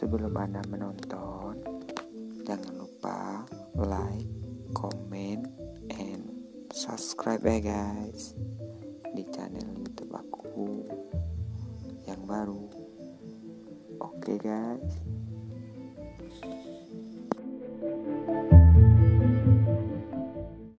Sebelum Anda menonton, jangan lupa like, comment, and subscribe ya guys di channel YouTube aku yang baru. Oke guys.